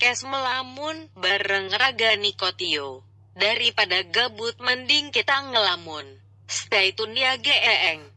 podcast melamun bareng Raga Nikotio. Daripada gabut mending kita ngelamun. Stay tune ya geeng.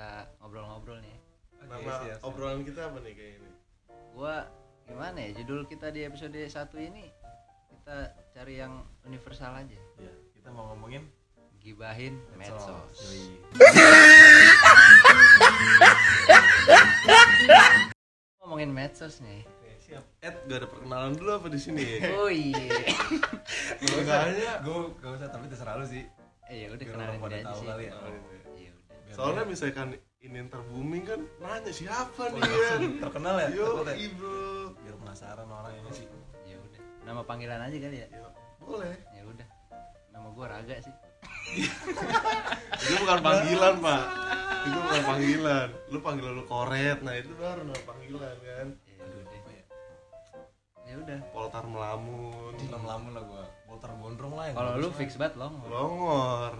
Kita ngobrol-ngobrol nih. Nama obrolan kita apa nih kayak ini? Gua gimana ya judul kita di episode 1 ini kita cari yang universal aja. Ya, kita mau ngomongin Gibahin medsos. Ngomongin medsos nih. Oke, siap. Ed, gak ada perkenalan dulu apa di sini? Oh iya. Makanya gue gak usah tapi terserah lu sih Eh ya udah kenalin aja tahu sih. kali ya. Oh, Iya soalnya dia- misalkan ini ntar booming kan nanya siapa nih Wah, ya? terkenal ya Yo, bro. biar penasaran orang ini sih Ya udah. Nama panggilan aja kali ya. Ya, boleh. Ya udah. Nama gua Raga sih. Itu bukan panggilan, Pak. Itu bukan panggilan. Lu panggilan lu koret. Nah, itu baru nama panggilan kan. Ya udah. ya Ya udah. Poltar melamun. Lam lamun lah gue boltar gondrong lah yang Kalau lu fix banget long. Longor.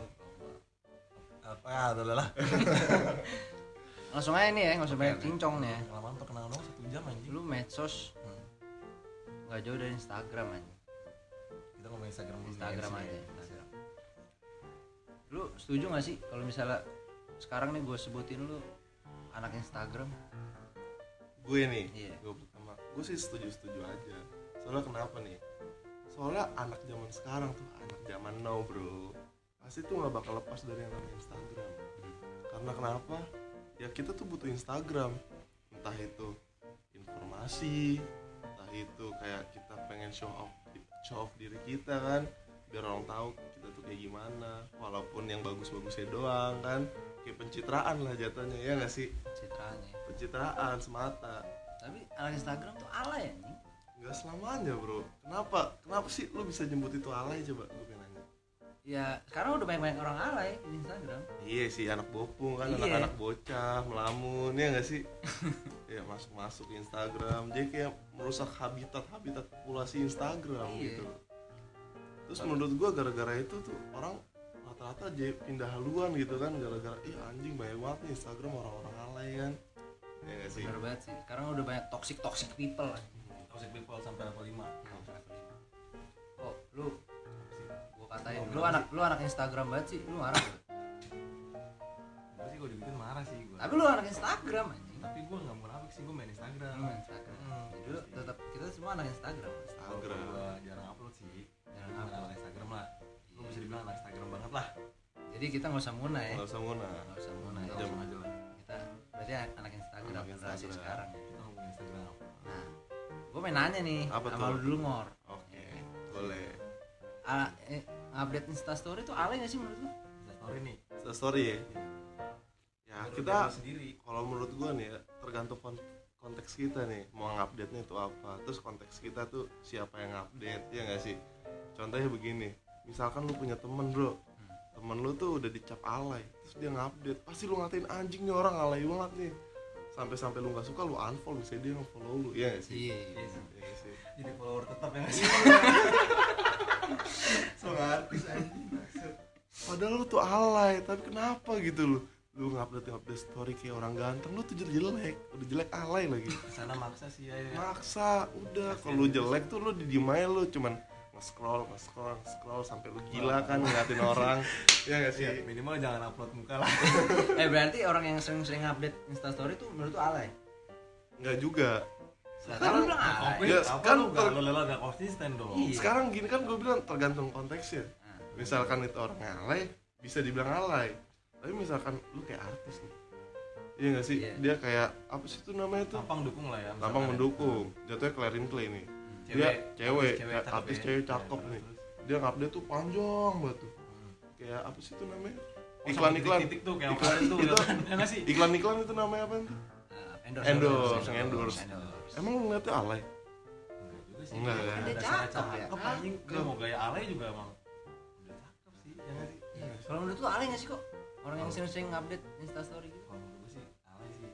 Apa ya udah lah Langsung aja nih ya, nggak usah banyak cincong nih ya. pengalaman perkenalan dong satu jam anjing Lu medsos Hmm. nggak jauh dari Instagram aja. kita ngomongin Instagram dulu Instagram ya, aja. Instagram. Lu setuju gak sih kalau misalnya sekarang nih gue sebutin lu anak Instagram? Gue nih. Iya. Gue pertama. Gue sih setuju-setuju aja. Soalnya kenapa nih? Soalnya anak zaman sekarang tuh anak zaman now, Bro. Pasti tuh nggak bakal lepas dari yang namanya Instagram. Karena kenapa? Ya kita tuh butuh Instagram. Entah itu informasi, entah itu kayak kita pengen show off show off diri kita kan biar orang tahu kita tuh kayak gimana walaupun yang bagus-bagusnya doang kan kayak pencitraan lah jatuhnya ya nggak sih Citranya. pencitraan semata Tapi anak Instagram tuh alay anjing. nggak selamanya bro kenapa kenapa sih lu bisa nyebut itu alay coba nanya Ya sekarang udah banyak-banyak orang alay di Instagram. iya sih anak bopung kan Iya. anak-anak bocah melamun ya nggak sih ya masuk masuk Instagram jadi kayak merusak habitat habitat populasi Instagram Iya. gitu terus menurut gua gara-gara itu tuh orang rata-rata jadi pindah haluan gitu kan gara-gara ih anjing banyak banget nih Instagram orang-orang alay kan ya nggak sih Bener banget sih. Sekarang udah banyak toxic toxic people lah. toxic people sampai level 5 Oh, lu katain lu anak lu anak Instagram banget sih. Lu marah gue sih gue digituin marah sih gue Tapi lu anak Instagram anjing. tapi gue gak munafik sih gue main Instagram Lu main Instagram. Hmm. Jadi lu tetap kita semua anak Instagram. Instagram gue jarang upload sih Jarang Gue upload. anak Instagram lah lu bisa dibilang anak Instagram banget lah Jadi kita nggak usah muna ya. nggak usah nguna Nggak usah muna ya. Aja lah Kita berarti anak Instagram Anak generasi sekarang ya. kita ngomongin Instagram Nah, gue main nanya nih Apa sama tuh? lu dulu ngor. oke boleh Ah, eh, update Instastory tuh alay gak sih menurut lu? Insta story nih. Insta story ya? Ya Menurut kita kalau menurut gua nih ya tergantung kon- konteks kita nih mau ngupdate nya itu apa. Terus konteks kita tuh siapa yang update ya nggak sih? Contohnya begini misalkan lu punya temen bro. Temen lu tuh udah dicap alay terus dia ngupdate. Pasti lu ngatain anjing nih orang alay banget nih. Sampai-sampai lu nggak suka lu unfollow misalnya dia nge-follow lu ya nggak sih? Iya. Iya. Sih. Iya jadi follower tetap ya nggak sih so artis anjing padahal lu tuh alay tapi kenapa gitu lu? Lu ngupdate ngupdate story kayak orang ganteng lu tuh jadi jelek. Udah jelek alay lagi. Sana maksa sih ya, ya. maksa udah. Kalau lu jelek tuh lu didiem aja lu cuman nge-scroll nge-scroll nge-scroll sampai lu gila kan ngeliatin orang. Ya gak sih? Iya, minimal jangan upload muka lah. Eh berarti orang yang sering-sering update Instastory tuh menurut lu alay? nggak juga Kan lu bilang alay. Ya, apa kan lu lelah gak konsisten dong. Iya. sekarang gini kan gue bilang tergantung konteksnya. Nah, misalkan itu orang alay bisa dibilang alay. Tapi misalkan lu kayak artis nih. Iya gak sih? Iya. dia kayak apa sih itu namanya tuh? Tampang dukung lah ya tampang misalkan. mendukung. Jatuhnya Clarin Clay nih. Cewek, dia cewek, artis kayak artis ya. cewek Iya, cakep terus, nih. terus. dia ngupdate tuh panjang banget tuh. Hmm. kayak apa sih itu namanya? Iklan-iklan. titik tuh kayak Iklan- tuh itu- kan? Ya nggak sih? iklan-iklan itu namanya apa endorse. Endorse, endorse. endorse. emang lu ngeliatnya alay enggak juga sih. Enggak, kan? Dia dasarnya cakep ya. anjing. Dia mau gaya alay juga emang. Udah cakep sih ya. Sih Iya. kalau menurut lu alay gak sih kok? Orang yang sering-sering update instastory gitu? Kalau menurut gue sih alay sih.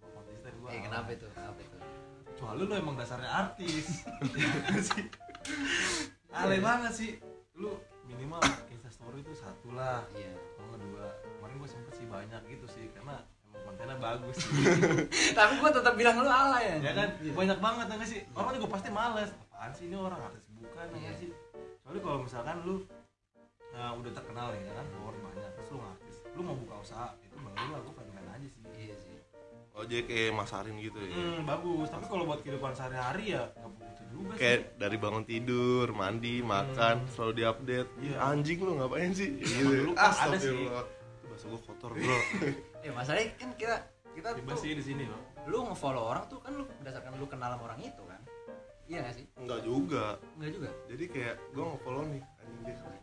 Gue konsisten gue eh kenapa itu? Kenapa itu? Kecuali lu emang dasarnya artis. Iya sih? Alay banget sih. Lu minimal instastory itu satu lah. Iya. Kalau nggak dua. Kemarin gue sempet sih banyak gitu sih. Karena kontennya bagus. Tapi gua tetap bilang lu alay ya kan? banyak banget ya nggak sih? Orang juga pasti males. Apaan sih ini orang? Artis bukan ya Iya. sih? Soalnya kalau misalkan lu nah, udah terkenal ya kan follower banyak terus lu artis lu mau buka usaha itu baru lah gue pengen aja sih. Iya sih. Oh jadi kayak masarin gitu ya? Hmm, bagus. Tapi kalau buat kehidupan sehari-hari ya nggak butuh juga kayak dari bangun tidur mandi makan selalu diupdate. Iya. anjing lu ngapain sih? Dulu gitu. pas ada Astagfirullah. Itu bahasa gua kotor bro ya masalahnya kan kita kita bebas tuh sih di sini loh lu nge-follow orang tuh kan lu berdasarkan lu kenal sama orang itu kan. Iya gak sih? Enggak juga. Enggak juga? Jadi kayak gua nge-follow nih anjing dia keren nih.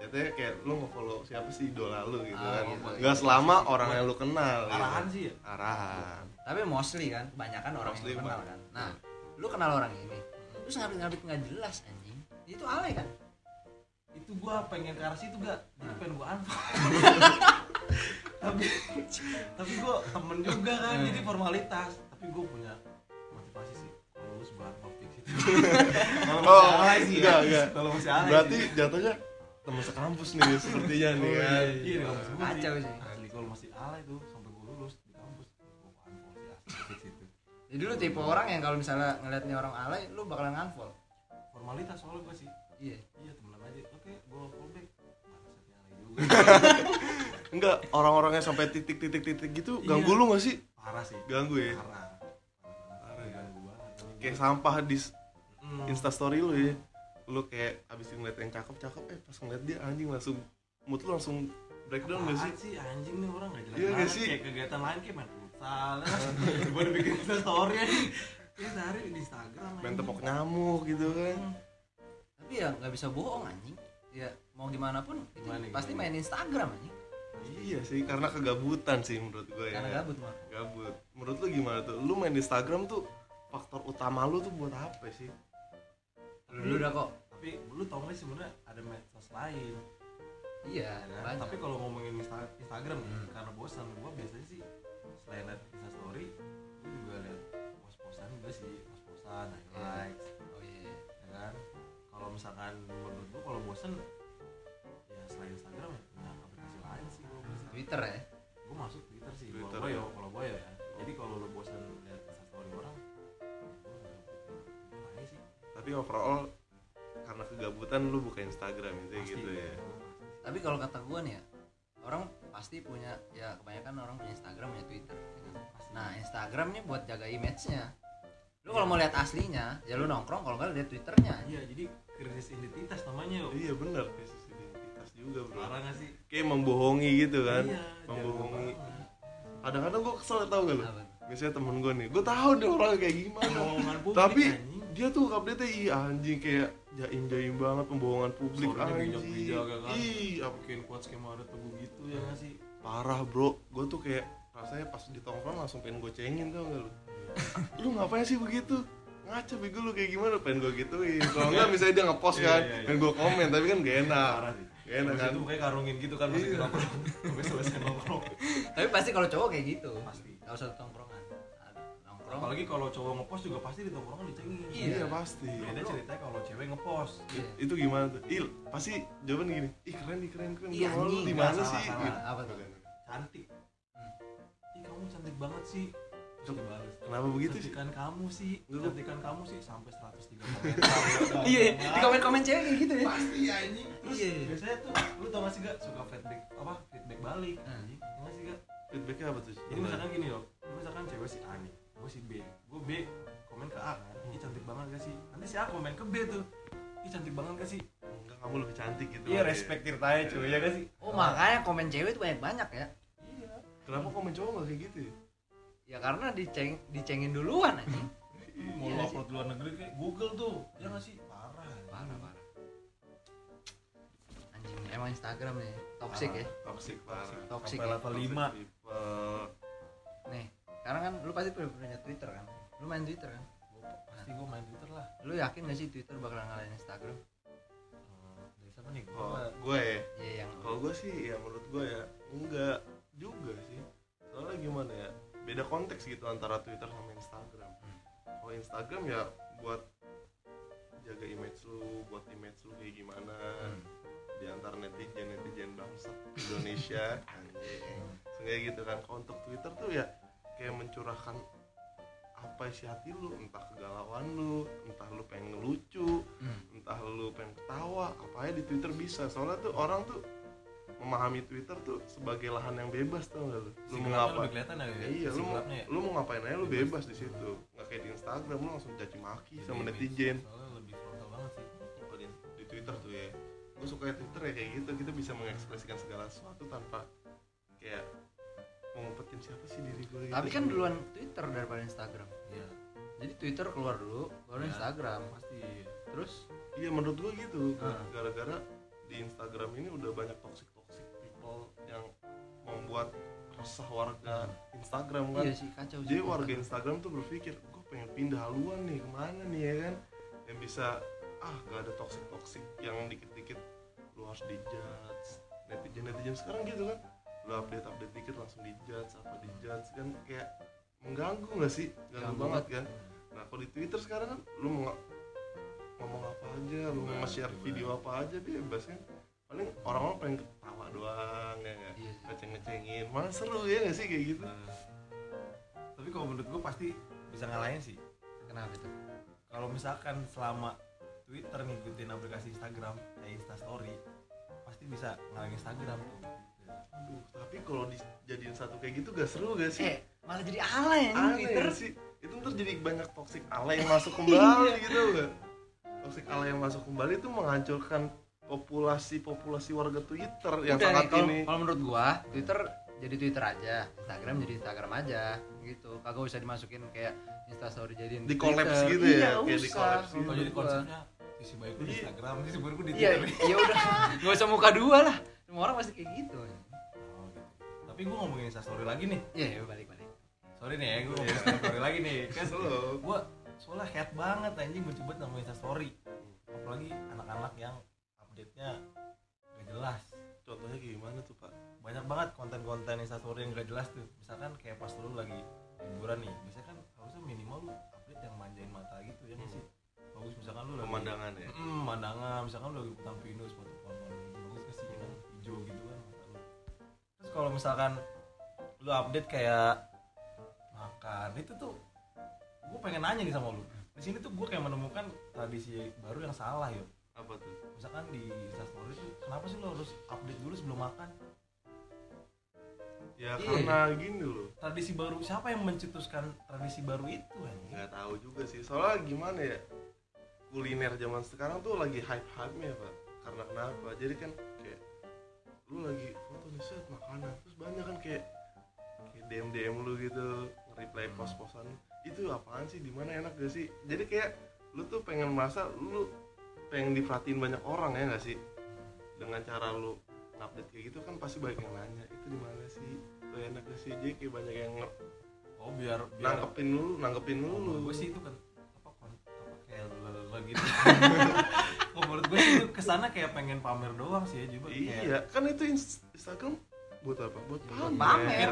Jatuhnya kayak lu nge-follow siapa sih idola lu gitu Ah, kan? gitu. Enggak selama orang yang lu kenal gitu. arahan sih ya? Arahan. Tapi mostly kan kebanyakan orang Mostly, yang lu kenal kan. Nah lu kenal orang ini terus ngabit-ngabit nggak jelas anjing. Itu alay kan? Itu gua pengen ke arah situ gak. Jadi pengen gua unfollow tapi tapi gua temen juga kan Hmm. jadi formalitas. Tapi gua punya motivasi sih kalau lu sebelah topik itu kalau Oh, masih alay sih ya enggak, enggak. kalau masih alay Berarti sih. jatuhnya teman sekampus nih sepertinya nih kan. iya gua Kacau sih. Asli kalau masih alay tuh sampai gua lulus di kampus. Gua unfollow di situ. Jadi lu tipe orang yang kalau misalnya ngeliat nih orang alay lu bakalan unfollow formalitas soalnya gua sih. Iya. Iya temenan aja. Oke gua follow back. Juga Enggak, orang-orangnya sampai titik-titik-titik gitu Iya. ganggu lu gak sih? parah sih Ganggu ya? parah parah ya. ganggu banget Kayak sampah di Hmm. instastory lu ya Lu kayak abis ngeliat yang cakep-cakep eh pas ngeliat dia anjing langsung mood lu langsung breakdown gak sih? Sih anjing nih orang gak jelas Iya banget sih? kayak kegiatan lain kayak main futsal gue udah bikin Insta story aja ya sehari di Instagram Main tepok nyamuk gitu kan Hmm. tapi ya nggak bisa bohong anjing ya mau gimana pun Gimana, pasti gimana? main Instagram anjing Iya sih, karena kegabutan sih menurut gue ya. Karena gabut mah Gabut. Menurut lu gimana tuh? Lu main Instagram tuh faktor utama lu tuh buat apa sih? lu udah kok. Tapi lu tau gak sih sebenarnya ada medsos lain? Iya ya kan? banyak. Tapi kalau ngomongin Insta- Instagram Hmm. karena bosan gue biasanya sih selain liat Insta story gue juga liat pos-posan juga sih pos-posan highlights oh iya. ya kan? Kalau misalkan menurut gue kalau bosan Twitter ya? Gue masuk Twitter sih Twitter, kalau gue ya. ya kalau gue ya. Jadi kalau lu bosan lihat instastory orang gue sih Tapi overall karena kegabutan lu buka Instagram itu Pasti, gitu ya. Tapi kalau kata gua nih ya orang pasti punya ya kebanyakan orang punya Instagram punya Twitter ya kan? Pasti. nah Instagram nih buat jaga image-nya. Lu kalau mau lihat aslinya ya lu nongkrong kalau nggak lihat Twitternya. Iya jadi krisis identitas namanya Iya bener krisis juga bro. Parah gak sih? Kayak membohongi gitu kan? Iya Membohongi. Kadang-kadang gue kesel tau gak lu? Misalnya temen gue nih Gue tahu deh orangnya kayak gimana. Publik Tapi anjing. dia tuh update ih anjing kayak jaim-jaim banget pembohongan publik Story-nya anjing. bijak-bijak ya kan? Ih apa? Bikin quotes kayak Mario Teguh gitu ya gak sih? Parah bro. Gue tuh kayak rasanya pas di tongkrong langsung pengen gue cengin tau gak lu? Lu ngapain sih begitu? Ngaca bego lu kayak gimana? Pengen gue gituin. Kalau enggak misalnya dia ngepost Iya, kan iya, iya. Pengen gue komen tapi kan gak enak enak kan itu kayak karungin gitu kan masih Iya. nongkrong sampai selesai nongkrong tapi pasti kalau cowok kayak gitu Pasti. nggak usah tongkrongan nongkrong apalagi kalau cowok ngepost juga pasti di tongkrongan dicengin Iya. Iya pasti beda ceritanya kalau cewek ngepost Iya. itu gimana tuh? Il, pasti jawaban gini. Ih keren nih keren keren. Iya, lu di mana sih? Gitu. apa tuh cantik Hmm. ih kamu cantik banget sih terus dibales Kenapa begitu sih? cantikan kamu sih cantikan kamu sih sampai 103 komentar iya di komen komen cewek kayak gitu ya. Pasti anjing. Terus Iya. biasanya tuh lu tau gak sih gak suka feedback apa feedback balik? Anjing ya gak sih gak Feedbacknya apa tuh? jadi misalkan gini loh lu misalkan cewek si A nih gue si B. Gue B komen ke A kan ih cantik banget gak sih? Nanti si A komen ke B tuh ih cantik banget gak sih? Enggak, kamu lebih cantik gitu. iya Mas, ya. respect tirtanya cuy ya gak sih? Oh makanya komen cewek itu banyak banyak ya. Iya. Kenapa komen cowok nggak kayak gitu ya? Ya karena diceng dicengin duluan anjing. Mau Iya lu sih. upload luar negeri kayak Google tuh. Ya gak sih? Parah. Parah parah. Anjing emang Instagram nih toxic ya? Toxic parah. Toxic Sampai ya. level Toxic 5 people. nih sekarang kan lu pasti punya, punya Twitter kan? Lu main Twitter kan? Pasti gue main Twitter lah. Lu yakin gak sih Twitter bakal ngalahin Instagram? Hmm, dari siapa nih? Gue gue ya? Ya yang kalau gue sih ya menurut gue ya enggak juga sih. Soalnya gimana ya beda konteks gitu antara Twitter sama Instagram. Kalau Instagram ya buat jaga image lu buat image lu kayak gimana. Hmm. di antara netizen netizen bangsa Indonesia. Anjing. Kayak gitu kan. Kalau untuk Twitter tuh ya kayak mencurahkan apa isi hati lu. Entah kegalauan lu entah lu pengen ngelucu Hmm. entah lu pengen ketawa apa aja di Twitter bisa. Soalnya tuh orang tuh memahami Twitter tuh sebagai lahan yang bebas tau gak lu? Lu mau gelapnya ngapa lebih kelihatan ya Ya, iya lu mau, ya? lu mau ngapain aja lu Bebas. bebas di situ. Nggak kayak di Instagram lu langsung caci maki sama Lebih- netizen. soalnya lebih frontal banget sih. Kalau di, di Twitter tuh ya? Gue suka Twitter ya kayak gitu. Kita bisa mengekspresikan segala sesuatu tanpa kayak mau ngumpetin siapa sih diri gue gitu. tapi kan duluan Twitter daripada Instagram. Iya. Jadi Twitter keluar dulu baru Ya. Instagram. Pasti. Terus? Iya menurut gue gitu. Gara-gara di Instagram ini udah banyak toxic yang membuat resah warga Instagram kan. Iya sih kacau jadi warga Instagram tuh berpikir gue pengen pindah haluan nih ke mana nih ya kan. Yang bisa ah gak ada toxic toxic yang dikit-dikit lu harus dijudge. Netizen netizen sekarang gitu kan. Lu update update dikit langsung dijudge apa dijudge kan kayak mengganggu gak sih? Ganggu Ganggu banget kan. Nah kalau di Twitter sekarang kan lu mau ng- ngomong apa aja lu mau nge-share bebas. video apa aja bebas kan paling orang-orang pengen doang ya nggak? Iya. Sih ngeceng-ngecengin. Malah seru ya gak sih kayak gitu? Nah, tapi kalau menurut gue pasti bisa ngalahin sih. Kenapa itu? Kalau misalkan selama Twitter ngikutin aplikasi Instagram kayak Instastory pasti bisa ngalahin Instagram tuh. Aduh, tapi kalau dijadiin satu kayak gitu gak seru gak sih? eh malah jadi alay ya Aneh Twitter. sih? Itu ntar jadi banyak toxic ala yang masuk kembali gitu gak? Toxic ala yang masuk kembali itu menghancurkan populasi-populasi warga Twitter yang Udah sangat nih, kalau ini kalau menurut gua Twitter jadi Twitter aja Instagram jadi Instagram aja gitu kagak usah dimasukin kayak Instastory jadiin Di collapse Twitter. gitu ya, iya, kayak di usah. collapse Kalau gitu. kalau jadi menurut gua. konsepnya sisi baik lu di Iya. Instagram sisi buruk lu di iya Twitter ya udah nggak usah muka dua lah semua orang pasti kayak gitu Oh, gitu. tapi gue ngomongin Instastory lagi nih iya ya, balik balik sorry nih ya gue ngomongin Instastory lagi nih kan gue soalnya head banget anjing benci banget namanya Instastory apalagi anak-anak yang update-nya. Gak jelas. Contohnya gimana tuh pak? banyak banget konten-konten instastory yang gak jelas tuh. Misalkan kayak pas lu lagi liburan nih biasanya kan harusnya minimal lu update yang manjain mata gitu ya nggak sih? Bagus misalkan lu lagi Pemandangan ya? Mm, pemandangan. Misalkan lu lagi hutan pinus foto pohon bagus ke sih? Yang hijau gitu kan mata lu. Terus kalau misalkan lu update kayak makan itu tuh gue pengen nanya nih sama lu. Di sini tuh gue kayak menemukan tradisi baru yang salah yuk? Misalkan di instastory tuh kenapa sih lo harus update dulu sebelum makan? Ya Iya. karena gini loh. Tradisi baru siapa yang mencetuskan tradisi baru itu anjing? nggak tahu juga sih. Soalnya gimana ya kuliner zaman sekarang tuh lagi hype hype ya pak. Karena kenapa? Jadi kan kayak lu lagi foto nih set makanan. Terus banyak kan kayak kayak dm dm lu gitu reply Hmm. post postan itu apaan sih? Di mana? Enak gak sih? Jadi kayak lu tuh pengen merasa lu pengen diperhatiin banyak orang ya gak sih dengan cara lu update kayak gitu kan pasti banyak yang nanya itu di mana sih lu enak gak sih jadi kayak banyak yang nge- oh biar biar nangkepin lu nanggepin lu gue sih itu kan apa kon apa kayak lele gitu oh, menurut gue sih itu ke sana kayak pengen pamer doang sih ya juga kayak Iya, kan itu ins- Instagram buat apa? Buat Buat pamer. pamer.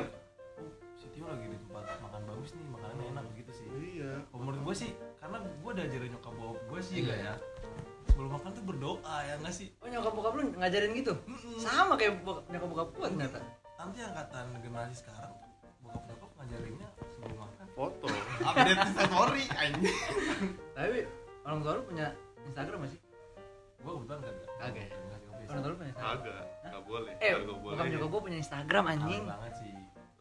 oh, si Tio lagi di tempat makan bagus nih makanannya enak gitu sih Iya. Oh, menurut gue sih karena gue udah ajarin nyokap bokap gue sih Iya. enggak ya sebelum makan tuh berdoa ya nggak sih oh nyokap bokap lu ngajarin gitu Mm-mm. sama kayak bok- nyokap bokap gua ternyata nanti angkatan generasi sekarang bokap nyokap ngajarinnya sebelum makan Foto. update story anjing tapi orang tua lu punya Instagram gak sih gue kebetulan kan Kagak ya? orang tua lu punya Instagram Agak, enggak boleh. eh Kagak boleh. bokap nyokap gua punya Instagram anjing banget sih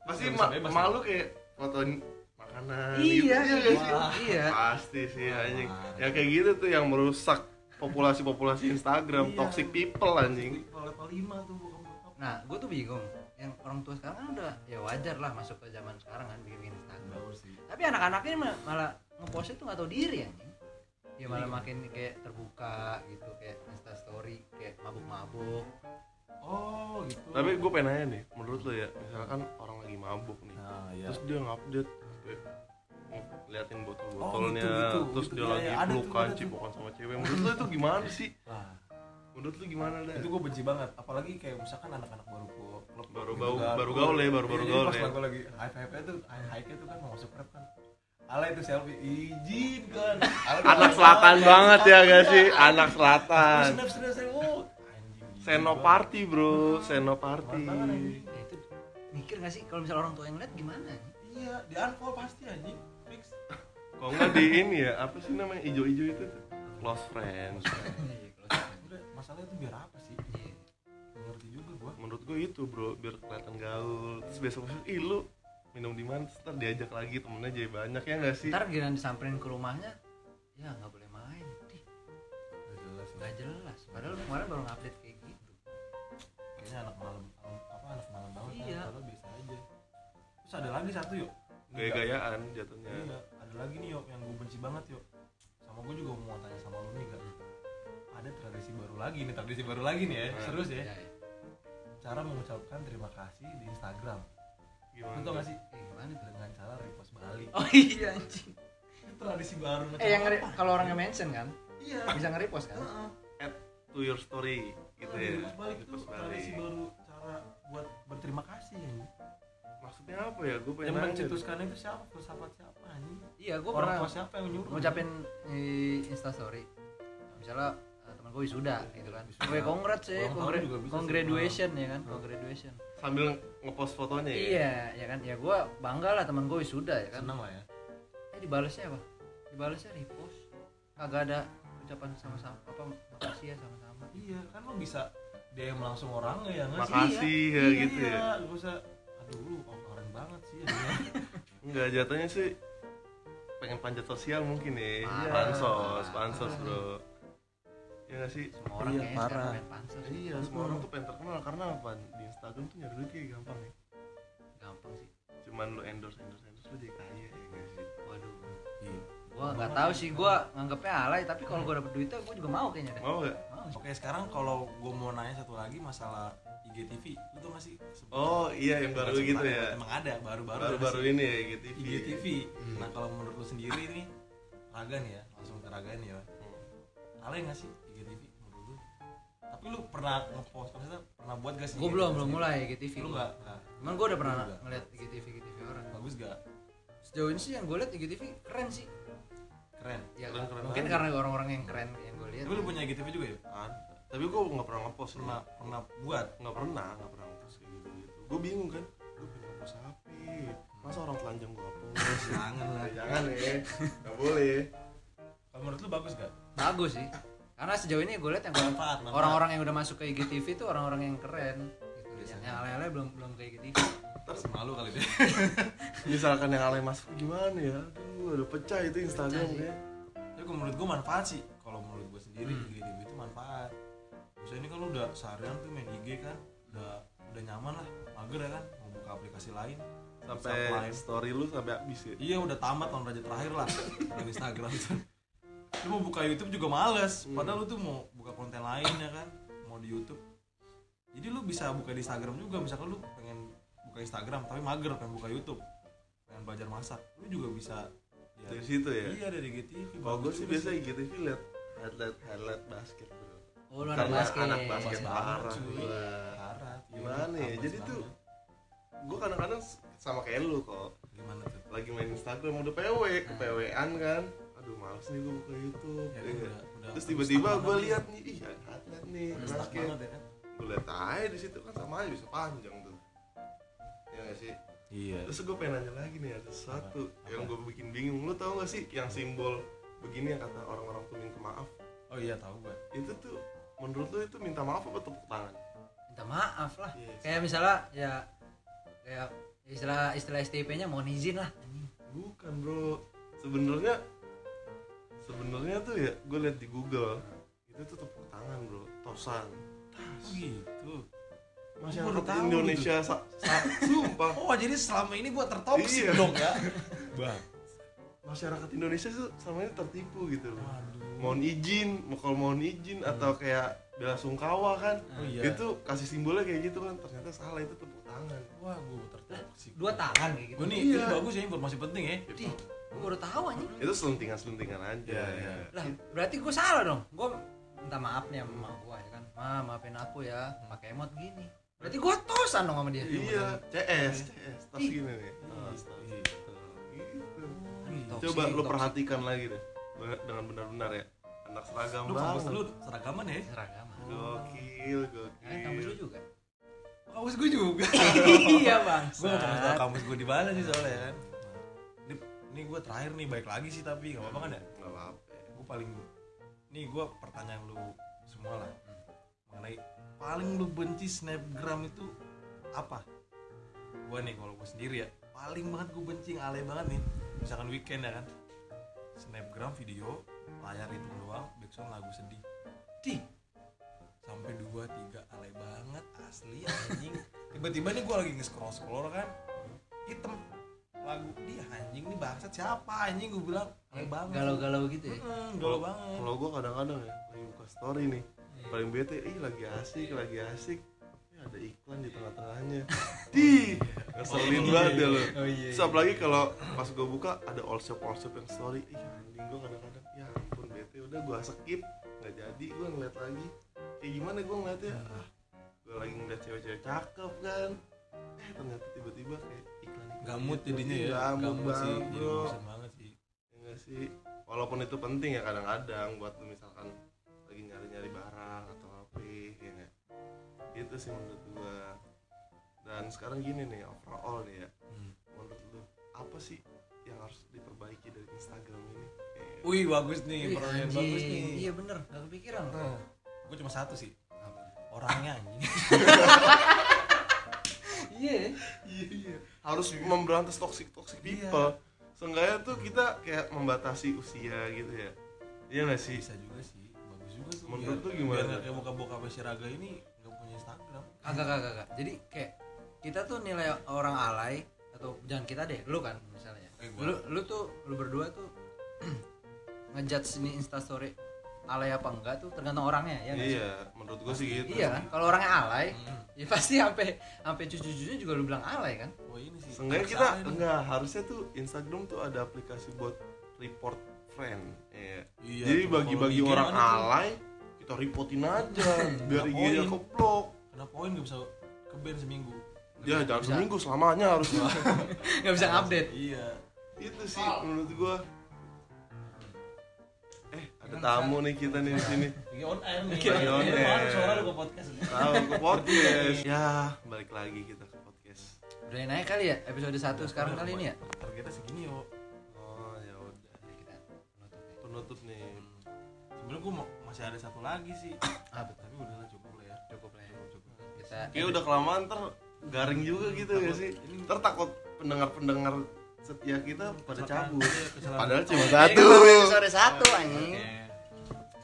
Pasti Nggak ma malu kayak fotoin makanan iya gitu iya nggak sih? iya. iya Pasti sih anjing. Yang kayak gitu tuh yang merusak populasi-populasi Instagram, Iya. toxic people anjing. Kalau level 5 tuh nah gua tuh bingung. Yang orang tua sekarang kan udah ya wajar lah masuk ke zaman sekarang kan bikin Instagram. Sih. Tapi anak-anaknya ma- malah ngepostnya tuh nggak tahu diri anjing. Ya malah makin kayak terbuka gitu kayak insta story kayak mabuk-mabuk. Oh gitu. Tapi gue pengen nanya nih menurut lo ya misalkan orang lagi mabuk nih nah iya. terus dia ngupdate liatin botol-botolnya Oh, gitu, gitu, terus gitu. dia Iya, lagi tuh, pelukan cipokan sama cewek. Menurut lo itu gimana sih? Wah, menurut lo gimana dah itu gue benci banget. Apalagi kayak misalkan anak-anak baru ke klub Baru gitu bau- kan. baru gaul ya, baru- baru Iya, gaul pas ya. lagu lagi high nya tuh high nya tuh kan mau masuk rap kan. Ala itu selfie izin kan. Anak selatan banget ya gak sih? Iya. anak selatan. Oh. Anjing, Senoparty bro, Senoparty. Kan, ya itu mikir gak sih kalau misalnya orang tua yang ngeliat gimana Iya, di unfollow pasti anjing. Kok nggak di ini ya? Apa sih namanya ijo-ijo itu? Close friends. Iya, masalahnya itu biar apa sih? Iya. Ngerti juga gua. Menurut gue itu bro, biar kelihatan gaul. Terus besok besok, ih lu minum di mana? Terus ntar diajak lagi temennya jadi banyak ya nggak sih? ntar giliran disamperin ke rumahnya ya nggak boleh main Dih, Nggak jelas. nggak jelas padahal kemarin baru ngupdate kayak gitu Kayaknya anak malam, apa anak malam banget kan? Iya. Padahal biasa aja. Terus ada lagi satu yuk. Gaya-gayaan jatuhnya. Iya, ada lagi nih yuk yang gue benci banget yuk. Sama gue juga mau tanya sama lu nih kan. Ada tradisi baru lagi nih, tradisi baru lagi nih ya. Serius ya. ya, ya. Cara mengucapkan terima kasih di Instagram. Lu Gimana? tau gak sih? Eh, gimana tuh Dengan cara repost balik. oh iya anjing Itu tradisi baru macam eh yang kalau orangnya mention kan Iya. bisa nge-repost kan Heeh. Add to your story gitu Oh, ya. repost balik itu Repost tradisi balik. baru cara buat berterima kasih ya. Maksudnya apa ya? Gue pengen Yang mencetuskan itu siapa? Filsafat siapa anjing? iya gue Orang tua siapa yang nyuruh? ngucapin di instastory misalnya eh, teman gue wisuda gitu kan gue ya bisa sih. congratulation ya kan congratulation Sambil ngepost fotonya ya. iya ya kan ya gue bangga lah teman gue wisuda ya kan Seneng lah ya. eh dibalasnya apa dibalasnya repost kagak ada ucapan sama-sama apa makasih ya sama-sama Iya, kan lo bisa DM langsung orangnya ya nggak sih? Makasih ya Iya, gitu ya. Iya, gak usah. Aduh, lu oh, keren banget sih. jadinya. Enggak, jatuhnya sih pengen panjat sosial mungkin ya. Parah. Pansos, pansos bro. Ya nggak sih? semua orang Iya, kayaknya parah. pansos Iya, semua orang tuh pengen terkenal karena apa? Di Instagram tuh nyari duit kayak gampang ya. gampang sih Cuman lu endorse, endorse, endorse lu jadi kaya ya nggak sih? waduh Iya. gue nggak tahu sih gue nganggapnya alay tapi kalau gue dapet duitnya gue juga mau kayaknya deh Mau nggak? mau sih. Oke, sekarang kalau gue mau nanya satu lagi masalah IGTV, lu tuh nggak sih? Oh iya yang baru gitu ya. Emang ada, baru-baru. Baru-baru ini ya IGTV. IGTV. Hmm. Nah, kalau menurut lu sendiri nih, Raga nih ya, langsung ke Raga nih ya. Hmm. Alay nggak sih IGTV menurut lu? Tapi lu pernah nge-post, maksudnya pernah buat gak sih? gue belum belum mulai GTV Lu gua. nggak? nggak. Cuman gue udah pernah nggak? ngeliat IGTV GTV orang Bagus gak? sejauh ini sih yang gue liat IGTV keren sih Keren. ya Keren, keren mungkin karena orang-orang yang keren yang gue lihat Tapi lu punya IGTV juga ya? Tapi gua nggak pernah ngepost Pernah pernah pernah buat? nggak pernah nggak pernah ngepost kayak gitu gitu. Gue bingung kan. Gue pengen ngepost apa? Masa orang telanjang gua post? Jangan lah. Jangan ya. Nggak boleh. Kalau menurut lu bagus gak? bagus sih karena sejauh ini gue liat yang orang-orang yang udah masuk ke IGTV itu orang-orang yang keren gitu. yang, yang alay-alay belum belum ke IGTV Terus Malu kali deh. misalkan yang alay masuk gimana ya? Aduh, udah pecah itu Instagram Pecah ya. Tapi kalau menurut gua manfaat sih. Kalau menurut gua sendiri Hmm. Kan lu udah seharian tuh main IG kan, udah udah nyaman lah, mager ya kan, mau buka aplikasi lain. Sampai Subline. story lu sampai habis ya. Iya udah tamat tahun raja terakhir lah dari Instagram itu. Lu mau buka YouTube juga males. Hmm. Padahal lu tuh mau buka konten lain ya kan, mau di YouTube. Jadi lu bisa buka di Instagram juga. Misalkan lu pengen buka Instagram tapi mager pengen buka YouTube, pengen belajar masak, lu juga bisa lihat. Dari situ ya. Iya dari GTV. Kalau gue Bagus sih biasa IGTV liat highlight highlight basket. Oh lu anak basket anak basket parah. Parah. Gimana ya? Jadi tuh gue kadang-kadang sama kayak lu kok gimana tuh? lagi main Instagram udah PW ke Nah. PW-an kan aduh males nih gue buka YouTube Ya, udah, udah terus tiba-tiba gue lihat nih ih highlight nih basket ya kan? gue lihat aja di situ kan sama aja bisa panjang tuh ya gak sih Iya. terus gue pengen nanya lagi nih ada sesuatu Apa? yang gue bikin bingung lu tau gak sih yang simbol begini yang kata orang-orang tuh minta maaf Oh iya tahu gue. itu tuh menurut lu itu minta maaf apa tepuk tangan minta maaf lah Yes. kayak misalnya ya kayak istilah istilah STP-nya mohon izin lah bukan bro sebenarnya sebenarnya tuh ya gue liat di Google itu tuh tepuk tangan bro tosan Oh gitu. masyarakat Indonesia sa- sa- sumpah Oh jadi selama ini gue tertoksik Iya. dong ya. Bang. Masyarakat Indonesia tuh sama ini tertipu gitu loh. Waduh. mohon izin mau kalau mohon izin atau kayak bela sungkawa kan Oh iya. itu kasih simbolnya kayak gitu kan ternyata salah itu tepuk tangan. Wah, gue tertarik sih. dua tangan kayak gitu. Gue nih, Iya. ini bagus ya informasi penting ya. Dih, gue baru tahu anjing. Itu selentingan selentingan aja. Iya, iya. lah berarti gue salah dong. Gue minta maaf nih sama gue ya kan. Ma maafin aku ya. Pakai emot gini. Berarti gue tosan dong sama dia. Iya CS CS tas gini nih. Tas tas Toxic, coba lu toxic. perhatikan lagi deh dengan benar-benar ya anak seragam Lu kampus banget lu seragaman ya? seragam gokil eh kampus lu gokil juga Kampus gue juga. iya bang gue kampus gue di mana sih soalnya kan. Ini, ini gue terakhir nih baik lagi sih tapi gak apa-apa kan ya? nggak apa-apa Gue paling nih gue pertanyaan lu semua lah mengenai paling lu benci snapgram itu apa? Gue nih kalau gue sendiri ya paling banget gue benci yang alay banget nih misalkan weekend ya kan. Snapgram video layar itu doang background lagu sedih. Di. sampai dua tiga alay banget asli anjing. Tiba-tiba nih gue lagi nge-scroll scroll kan. Hitam. Lagu. Dia anjing nih bangsat siapa anjing gue bilang. Alay banget. galau-galau gitu ya? Hmm, galau banget. kalau gua kadang-kadang ya lagi buka story nih Iya. paling bete ih lagi asik lagi asik ada iklan di tengah-tengahnya. Di ngeselin Oh, banget iya, ya lo. Oh iya Terus apalagi kalau pas gue buka ada all shop all shop yang story. Ih anjing gue kadang-kadang ya ampun bete. Udah gue skip nggak jadi. Gue ngeliat lagi. Kayak gimana gue ngeliatnya? Ah gue lagi ngeliat cewek-cewek cakep kan. Eh ternyata tiba-tiba kayak iklan gamut gitu. jadinya ya. Gamut, gamut sih. Bro. banget sih. Ya sih? Walaupun itu penting ya kadang-kadang buat misalkan lagi nyari-nyari barang itu sih menurut gua. Dan sekarang gini nih overall nih ya. Hmm. menurut lu apa sih yang harus diperbaiki dari Instagram ini? Eh, wih bagus nih Ih, pertanyaan bagus nih. Iya bener. Gak kepikiran loh gue cuma satu sih. Orangnya anjing. Iya. Iya iya. Harus memberantas toxic toxic Iya. people. Seenggaknya tuh kita kayak membatasi usia gitu ya. Iya nggak sih? Bisa juga sih. Bagus juga tuh Menurut Biar- lu gimana? biar nggak kayak bokap-bokap si Raga ini Instagram kagak kagak kagak jadi kayak kita tuh nilai orang alay atau jangan kita deh lu kan misalnya Eh, gua. lu lu tuh lu berdua tuh ngejudge ini instastory alay apa enggak tuh tergantung orangnya ya iya menurut gua sih gitu iya kan kalau orangnya alay Hmm. ya pasti sampai sampai cucu-cucunya juga lu bilang alay kan wah ini sih Seenggaknya kita enggak harusnya tuh Instagram tuh ada aplikasi buat report friend. Iya. Iya, Jadi bagi-bagi orang tuh? Kita reportin aja biar IG-nya keblok. Kena poin gak bisa ke band seminggu Ya jangan Bisa. seminggu selamanya harus. nggak bisa update iya Itu sih menurut gua. Eh, ada tamu nih kita nih di sini. lagi on air nih Lagi on Iya, air. suara lu ke podcast Tahu ke podcast. Ya, balik lagi kita ke podcast. udah naik kali ya episode 1 sekarang kali ini ya targetnya segini yo Oh, ya udah. kita penutup. Penutup nih. sebenarnya gue masih ada satu lagi sih. Ah betul tapi udah lah cukup lah ya. Cukup lah ya. Cukup kita Kayak udah kelamaan ter garing juga gitu ya sih. Ntar takut pendengar-pendengar setia kita pada cabut. Padahal cuma Ini satu. episode satu anjing.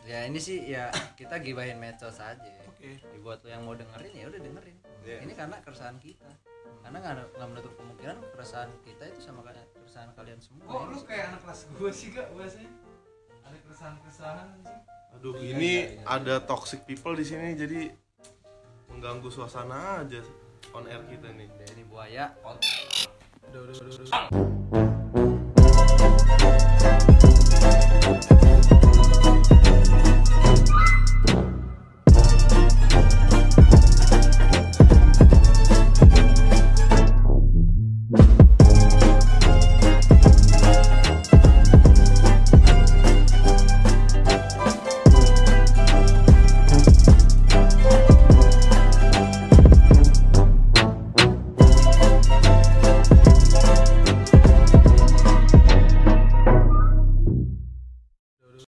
Ya ini sih ya kita gibahin medsos aja. Oke. Ya, buat lo yang mau dengerin ya udah dengerin. Iya. ini karena keresahan kita. Karena nggak menutup kemungkinan keresahan kita itu sama kayak keresahan kalian semua Kok ya. lu kayak anak kelas gue sih gak bahasanya? Ada keresahan-keresahan sih. Aduh, iya, ini ini ya, ya, ada toxic people di sini jadi mengganggu suasana aja on air kita nih. ini buaya on air. Duh, duh, duh.